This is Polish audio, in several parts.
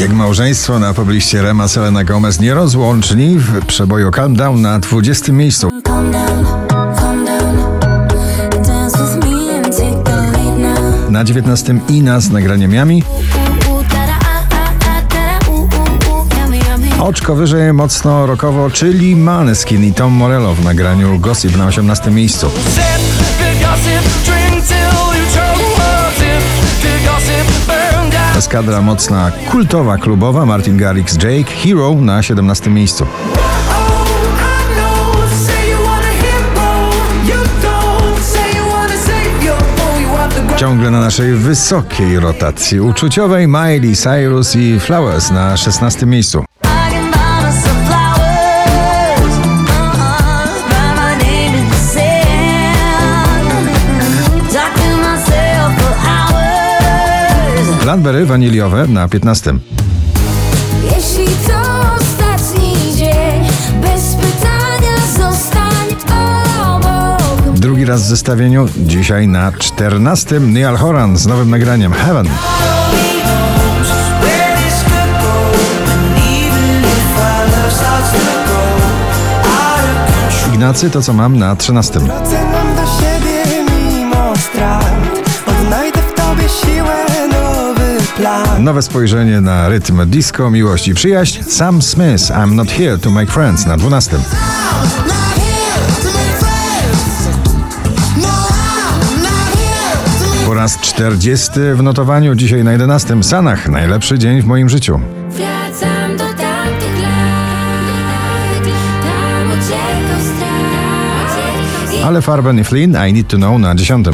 Jak małżeństwo na pobliście Rema Selena Gomez nierozłączni w przeboju Calm Down na 20 miejscu. Na 19 Ina z yummy. Oczko wyżej mocno rockowo, czyli Maneskin i Tom Morello w nagraniu Gossip na 18 miejscu. Eskadra mocna, kultowa, klubowa Martin Garrix Jake Hero na 17 miejscu. Ciągle na naszej wysokiej rotacji uczuciowej Miley Cyrus i Flowers na 16 miejscu. Landberry waniliowe na 15. Jeśli to ostatni dzień, bez pytania zostań obok. Drugi raz w zestawieniu, dzisiaj na 14. Neil Horan z nowym nagraniem Heaven. Ignacy to co mam na 13. Wracam do siebie mimo strat Odnajdę w tobie siłę, Nowe spojrzenie na rytm disco, miłość i przyjaźń. Sam Smith, I'm not here to make friends na 12. Not here to make friends. No, I'm not here to make Po raz 40 w notowaniu, dzisiaj na 11. Sanach, najlepszy dzień w moim życiu. Wracam do tamtych lat, tam uciekał strach. Ale Farben i Flynn, I need to know na 10.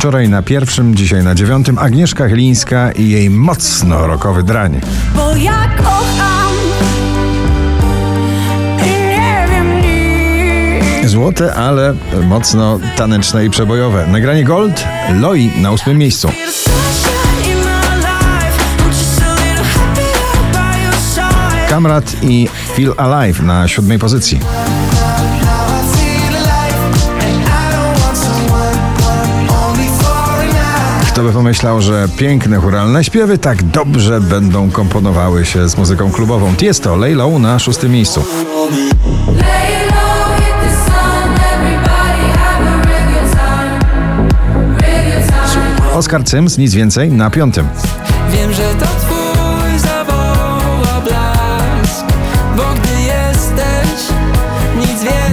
Wczoraj na pierwszym, dzisiaj na dziewiątym Agnieszka Chylińska i jej mocno rokowy drań. Bo ja kocham. Złote, ale mocno taneczne i przebojowe. Nagranie Gold, Loi na ósmym miejscu. Kamrat i Feel Alive na siódmej pozycji. Kto by pomyślał, że piękne, churalne śpiewy tak dobrze będą komponowały się z muzyką klubową. Tiesto, Lay Low na szóstym miejscu. Oskar Cyms, nic więcej, na piątym. Wiem, że to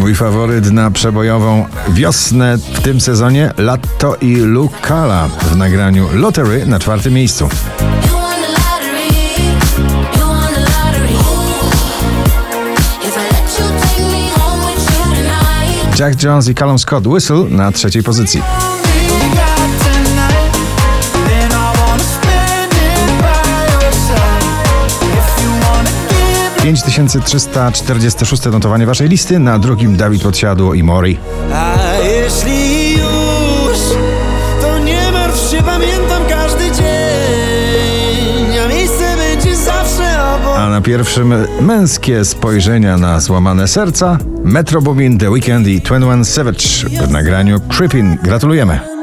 Mój faworyt na przebojową wiosnę w tym sezonie Latto i Lucala w nagraniu Lottery na czwartym miejscu. Jack Jones i Callum Scott Whistle na trzeciej pozycji. 5346 notowanie waszej listy, na drugim Dawid Podsiadło i Mori. A jeśli już To nie martw się, pamiętam każdy dzień A miejsce będzie zawsze obok A na pierwszym męskie spojrzenia na złamane serca Metro Boomin, The Weeknd i 21 Savage w nagraniu Creepin. Gratulujemy.